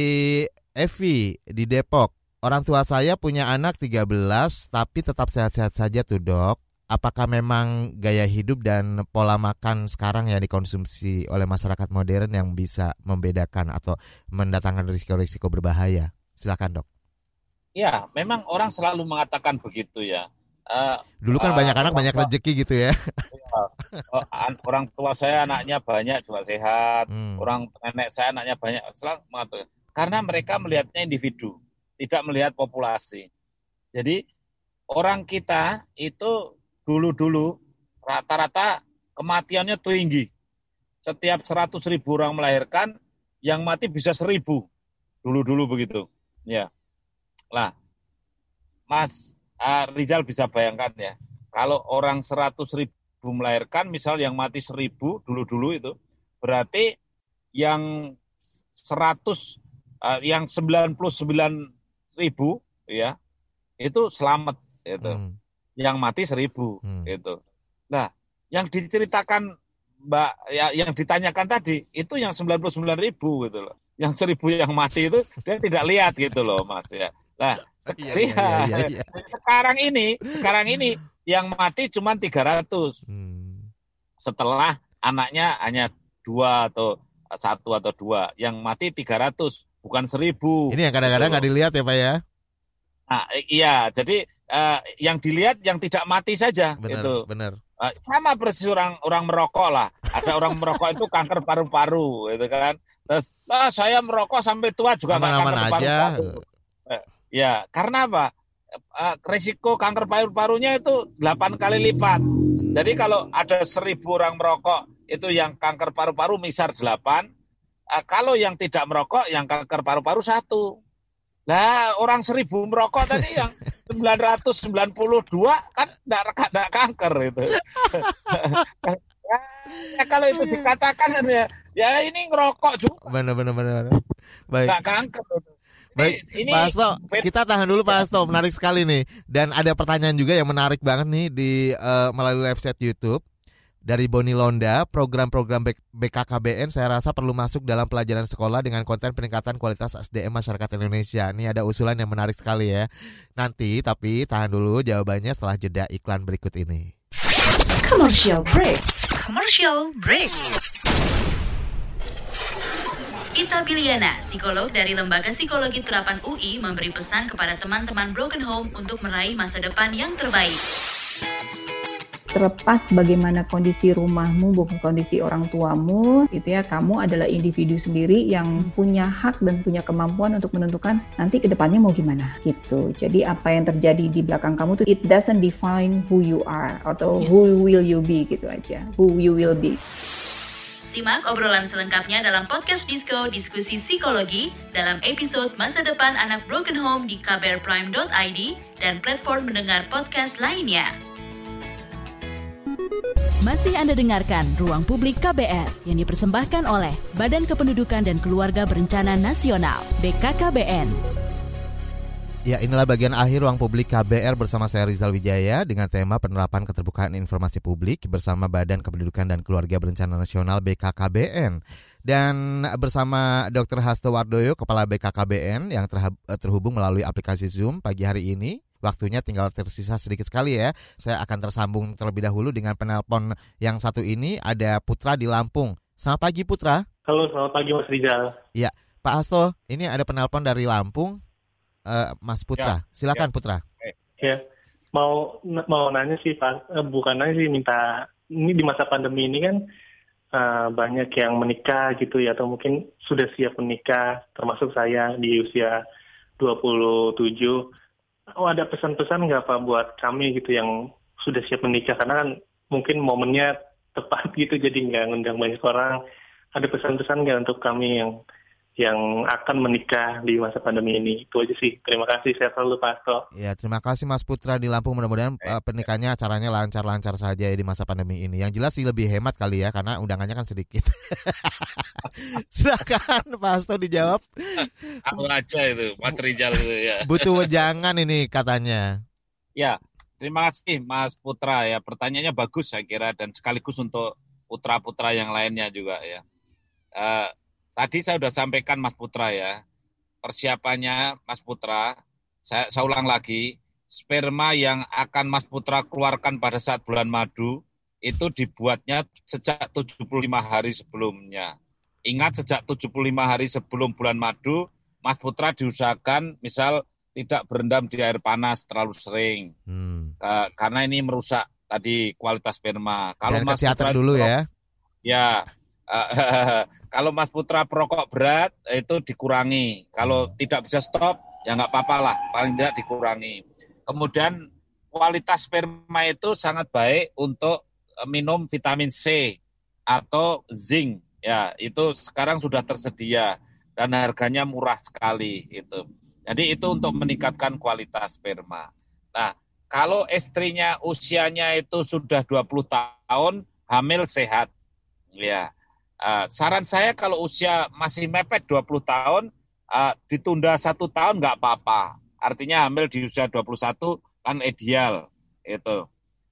Evi di Depok. Orang tua saya punya anak 13 tapi tetap sehat-sehat saja tuh dok. apakah memang gaya hidup dan pola makan sekarang yang dikonsumsi oleh masyarakat modern yang bisa membedakan atau mendatangkan risiko-risiko berbahaya? Silakan dok. Ya, memang orang selalu mengatakan begitu ya. Uh, Dulu kan uh, banyak anak banyak rezeki gitu ya. ya uh, orang tua saya anaknya banyak juga sehat. Hmm. Orang nenek saya anaknya banyak. Selalu mengatakan karena mereka melihatnya individu, tidak melihat populasi. Jadi orang kita itu dulu-dulu rata-rata kematiannya tinggi. Setiap 100 ribu orang melahirkan, yang mati bisa seribu. Dulu-dulu begitu. Ya. Lah, Mas uh, Rizal bisa bayangkan ya, kalau orang 100 ribu melahirkan, misal yang mati seribu dulu-dulu itu, berarti yang 100, uh, yang 99 ribu, ya, itu selamat. Itu. Hmm yang mati seribu hmm. gitu. Nah, yang diceritakan Mbak ya yang ditanyakan tadi itu yang 99 ribu gitu loh. Yang seribu yang mati itu dia tidak lihat gitu loh Mas ya. Nah, iya, iya, iya, iya, sekarang ini sekarang ini yang mati cuma 300. Hmm. Setelah anaknya hanya dua atau satu atau dua, yang mati 300 bukan seribu. Ini yang kadang-kadang nggak gitu. dilihat ya Pak ya? Nah, iya, jadi uh, yang dilihat yang tidak mati saja benar, itu. Benar. Uh, sama persis orang orang merokok lah. Ada orang merokok itu kanker paru-paru, gitu kan. Terus, ah, saya merokok sampai tua juga nggak kanker paru-paru. Ya, karena apa? Uh, risiko kanker paru-parunya itu 8 kali lipat. Jadi kalau ada seribu orang merokok itu yang kanker paru-paru misal 8, uh, kalau yang tidak merokok yang kanker paru-paru satu. Nah, orang seribu merokok tadi (laughs) yang 992 kan enggak enggak kanker itu. ya, (laughs) ya, kalau itu dikatakan kan ya, ya ini ngerokok juga. Benar benar benar. Baik. Enggak kanker itu. Baik, ini, Pak Asto, kita tahan dulu Pak Asto, menarik sekali nih. Dan ada pertanyaan juga yang menarik banget nih di uh, melalui live chat YouTube dari Boni Londa, program-program BKKBN saya rasa perlu masuk dalam pelajaran sekolah dengan konten peningkatan kualitas SDM masyarakat Indonesia. Ini ada usulan yang menarik sekali ya. Nanti tapi tahan dulu jawabannya setelah jeda iklan berikut ini. Commercial break. Commercial break. Ita Biliana, psikolog dari Lembaga Psikologi Terapan UI, memberi pesan kepada teman-teman Broken Home untuk meraih masa depan yang terbaik terlepas bagaimana kondisi rumahmu, bukan kondisi orang tuamu, itu ya kamu adalah individu sendiri yang punya hak dan punya kemampuan untuk menentukan nanti ke depannya mau gimana gitu. Jadi apa yang terjadi di belakang kamu tuh it doesn't define who you are atau yes. who will you be gitu aja, who you will be. Simak obrolan selengkapnya dalam podcast Disco Diskusi Psikologi dalam episode Masa Depan Anak Broken Home di kbrprime.id dan platform mendengar podcast lainnya. Masih Anda dengarkan Ruang Publik KBR yang dipersembahkan oleh Badan Kependudukan dan Keluarga Berencana Nasional BKKBN. Ya, inilah bagian akhir ruang publik KBR bersama saya Rizal Wijaya dengan tema penerapan keterbukaan informasi publik bersama Badan Kependudukan dan Keluarga Berencana Nasional BKKBN. Dan bersama Dr. Hasto Wardoyo, Kepala BKKBN yang terhubung melalui aplikasi Zoom pagi hari ini. Waktunya tinggal tersisa sedikit sekali ya. Saya akan tersambung terlebih dahulu dengan penelpon yang satu ini. Ada Putra di Lampung. Selamat pagi Putra. Halo, selamat pagi Mas Rizal. Iya, Pak Hasto, ini ada penelpon dari Lampung. Uh, Mas Putra, ya, silakan ya. Putra. Ya, mau mau nanya sih Pak, uh, bukan nanya sih minta ini di masa pandemi ini kan uh, banyak yang menikah gitu ya atau mungkin sudah siap menikah termasuk saya di usia 27 oh ada pesan-pesan nggak Pak buat kami gitu yang sudah siap menikah? Karena kan mungkin momennya tepat gitu jadi nggak ngundang banyak orang. Ada pesan-pesan nggak untuk kami yang yang akan menikah di masa pandemi ini. Itu aja sih. Terima kasih. Saya selalu Pak Asto. Ya, terima kasih Mas Putra di Lampung. Mudah-mudahan uh, pernikahannya acaranya lancar-lancar saja ya di masa pandemi ini. Yang jelas sih lebih hemat kali ya karena undangannya kan sedikit. (laughs) Silakan Pak Asto dijawab. Aku aja itu, Mas Rijal itu ya. (laughs) Butuh jangan ini katanya. Ya, terima kasih Mas Putra ya. Pertanyaannya bagus saya kira dan sekaligus untuk putra-putra yang lainnya juga ya. Uh, Tadi saya sudah sampaikan Mas Putra ya, persiapannya Mas Putra, saya, saya ulang lagi, sperma yang akan Mas Putra keluarkan pada saat bulan madu itu dibuatnya sejak 75 hari sebelumnya. Ingat sejak 75 hari sebelum bulan madu, Mas Putra diusahakan misal tidak berendam di air panas terlalu sering. Hmm. Uh, karena ini merusak tadi kualitas sperma. Kalau Mas Putra dulu ya. Ya. Uh, (laughs) kalau Mas Putra perokok berat itu dikurangi. Kalau hmm. tidak bisa stop ya nggak apa-apa lah, paling tidak dikurangi. Kemudian kualitas sperma itu sangat baik untuk eh, minum vitamin C atau zinc. Ya, itu sekarang sudah tersedia dan harganya murah sekali itu. Jadi itu untuk meningkatkan kualitas sperma. Nah, kalau istrinya usianya itu sudah 20 tahun, hamil sehat. Ya. Uh, saran saya kalau usia masih mepet 20 tahun, uh, ditunda satu tahun nggak apa-apa. Artinya hamil di usia 21 kan ideal itu.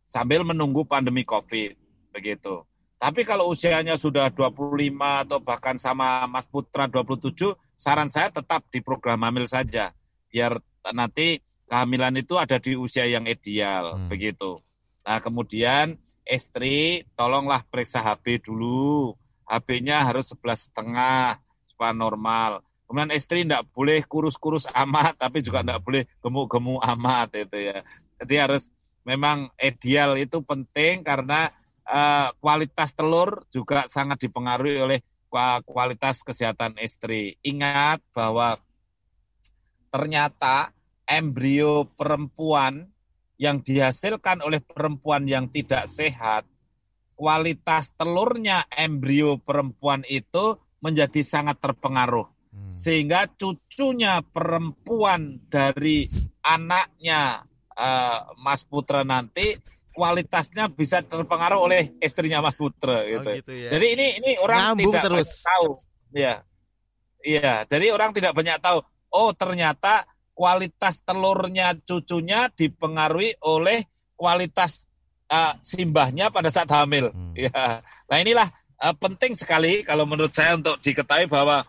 Sambil menunggu pandemi Covid begitu. Tapi kalau usianya sudah 25 atau bahkan sama Mas Putra 27, saran saya tetap di program hamil saja. Biar nanti kehamilan itu ada di usia yang ideal hmm. begitu. Nah, kemudian istri tolonglah periksa HB dulu. HB-nya harus sebelas setengah supaya normal. Kemudian istri tidak boleh kurus-kurus amat, (laughs) tapi juga tidak boleh gemuk-gemuk amat itu ya. Jadi harus memang ideal itu penting karena uh, kualitas telur juga sangat dipengaruhi oleh kualitas kesehatan istri. Ingat bahwa ternyata embrio perempuan yang dihasilkan oleh perempuan yang tidak sehat, kualitas telurnya embrio perempuan itu menjadi sangat terpengaruh Hmm. Sehingga cucunya perempuan dari anaknya uh, Mas Putra nanti kualitasnya bisa terpengaruh oleh istrinya Mas Putra oh, gitu. Oh, gitu ya. Jadi ini ini orang Nyambung tidak terus. tahu. Ya. Iya, jadi orang tidak banyak tahu. Oh, ternyata kualitas telurnya cucunya dipengaruhi oleh kualitas uh, simbahnya pada saat hamil. Hmm. Ya. Nah, inilah uh, penting sekali kalau menurut saya untuk diketahui bahwa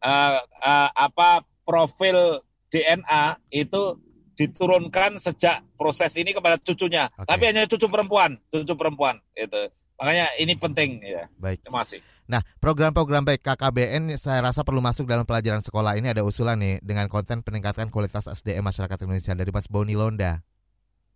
uh, uh, apa profil DNA itu diturunkan sejak proses ini kepada cucunya. Okay. Tapi hanya cucu perempuan, cucu perempuan itu. Makanya ini penting ya. Baik. Terima kasih. Nah, program-program baik KKBN saya rasa perlu masuk dalam pelajaran sekolah ini ada usulan nih dengan konten peningkatan kualitas SDM masyarakat Indonesia dari Mas Boni Londa.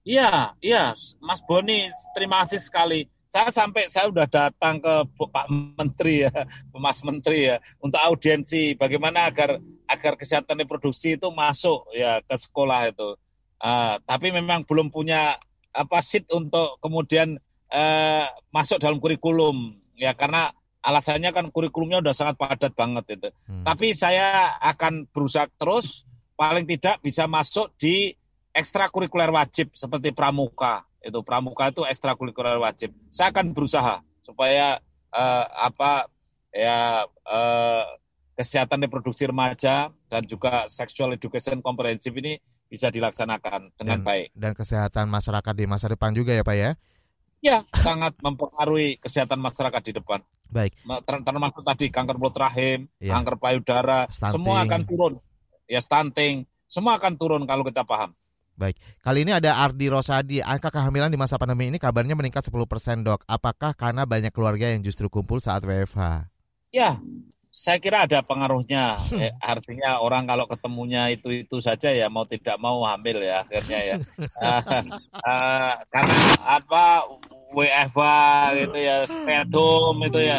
Iya, iya, Mas Boni, terima kasih sekali saya sampai saya sudah datang ke Pak Menteri ya, (laughs) Mas Menteri ya, untuk audiensi bagaimana agar agar kesehatan reproduksi itu masuk ya ke sekolah itu. Uh, tapi memang belum punya apa sit untuk kemudian uh, masuk dalam kurikulum ya karena alasannya kan kurikulumnya udah sangat padat banget itu. Hmm. Tapi saya akan berusaha terus paling tidak bisa masuk di ekstrakurikuler wajib seperti pramuka itu pramuka itu ekstrakurikuler wajib. Saya akan berusaha supaya uh, apa ya uh, kesehatan reproduksi remaja dan juga sexual education komprehensif ini bisa dilaksanakan dengan dan, baik. Dan kesehatan masyarakat di masa depan juga ya Pak ya? Ya, sangat mempengaruhi kesehatan masyarakat di depan. Baik. Termasuk tadi kanker mulut rahim, ya. kanker payudara, stunting. semua akan turun. Ya stunting, semua akan turun kalau kita paham. Baik, kali ini ada Ardi Rosadi. Angka kehamilan di masa pandemi ini kabarnya meningkat 10% dok. Apakah karena banyak keluarga yang justru kumpul saat WFH? Ya, saya kira ada pengaruhnya. eh, artinya orang kalau ketemunya itu itu saja ya mau tidak mau hamil ya akhirnya ya. uh, (laughs) uh, karena apa WFH gitu ya, stay at home itu ya.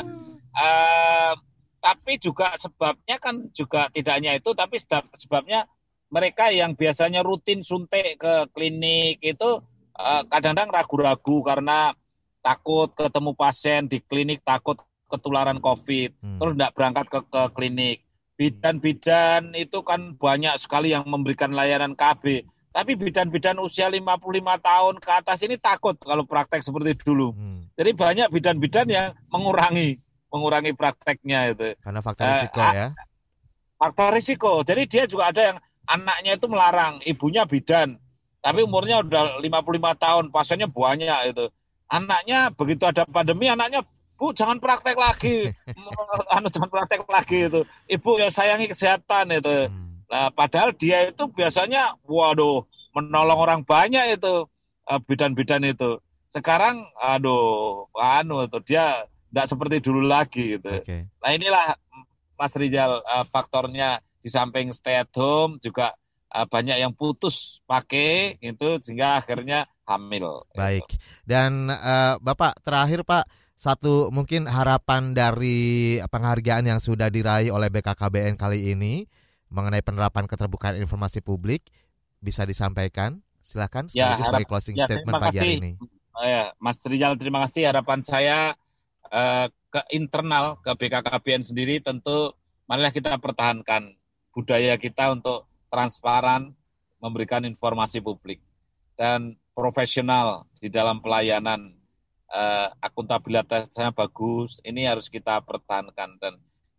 Uh, tapi juga sebabnya kan juga tidak hanya itu, tapi sebabnya mereka yang biasanya rutin suntik ke klinik itu eh, kadang-kadang ragu-ragu karena takut ketemu pasien di klinik, takut ketularan COVID, hmm. terus tidak berangkat ke, ke klinik. Bidan-bidan itu kan banyak sekali yang memberikan layanan KB. Tapi bidan-bidan usia 55 tahun ke atas ini takut kalau praktek seperti dulu. Hmm. Jadi banyak bidan-bidan yang mengurangi mengurangi prakteknya itu. Karena faktor risiko uh, ya. Faktor risiko. Jadi dia juga ada yang anaknya itu melarang, ibunya bidan. Tapi umurnya udah 55 tahun, pasiennya banyak itu. Anaknya begitu ada pandemi, anaknya Bu jangan praktek lagi, (laughs) anu jangan praktek lagi itu. Ibu ya sayangi kesehatan itu. Hmm. Nah, padahal dia itu biasanya, waduh, menolong orang banyak itu uh, bidan-bidan itu. Sekarang aduh anu itu dia tidak seperti dulu lagi gitu. Oke. Nah inilah Mas Rizal uh, faktornya di samping stay at home juga uh, banyak yang putus pakai itu sehingga akhirnya hamil. Baik. Dan eh, Bapak terakhir Pak satu mungkin harapan dari penghargaan yang sudah diraih oleh BKKBN kali ini mengenai penerapan keterbukaan informasi publik bisa disampaikan. Silakan Ya, harap- sebagai closing ya, statement pagi hari ini. Ya, Mas Rizal terima kasih harapan saya eh, ke internal ke BKKBN sendiri tentu marilah kita pertahankan budaya kita untuk transparan memberikan informasi publik dan profesional di dalam pelayanan eh, akuntabilitasnya bagus ini harus kita pertahankan. Dan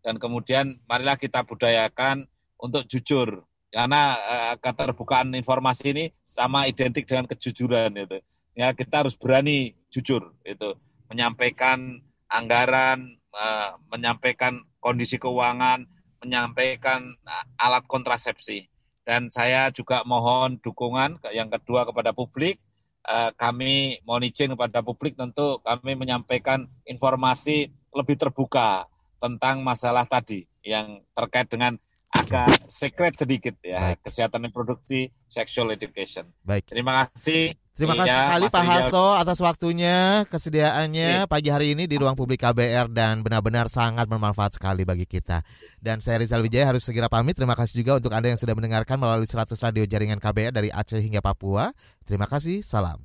dan kemudian marilah kita budayakan untuk jujur karena eh, keterbukaan informasi ini sama identik dengan kejujuran itu. Ya kita harus berani jujur itu. Menyampaikan anggaran eh, menyampaikan kondisi keuangan menyampaikan eh, alat kontrasepsi dan saya juga mohon dukungan yang kedua kepada publik Eh, kami mohon izin kepada publik tentu kami menyampaikan informasi lebih terbuka tentang masalah tadi yang terkait dengan agak secret sedikit ya Baik. kesehatan reproduksi sexual education Baik. terima kasih Terima kasih Iya, sekali Mas Pak. Hasto atas waktunya, kesediaannya Iya. pagi hari ini di ruang publik KBR dan benar-benar sangat bermanfaat sekali bagi kita. Dan saya Rizal Wijaya harus segera pamit. Terima kasih juga untuk Anda yang sudah mendengarkan melalui 100 radio jaringan KBR dari Aceh hingga Papua. Terima kasih, salam.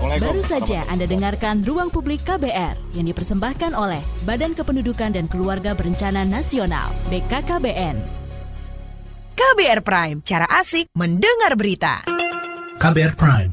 Baru saja Anda dengarkan Ruang Publik KBR yang dipersembahkan oleh Badan Kependudukan dan Keluarga Berencana Nasional BKKBN. KBR Prime, cara asik mendengar berita. KBR Prime,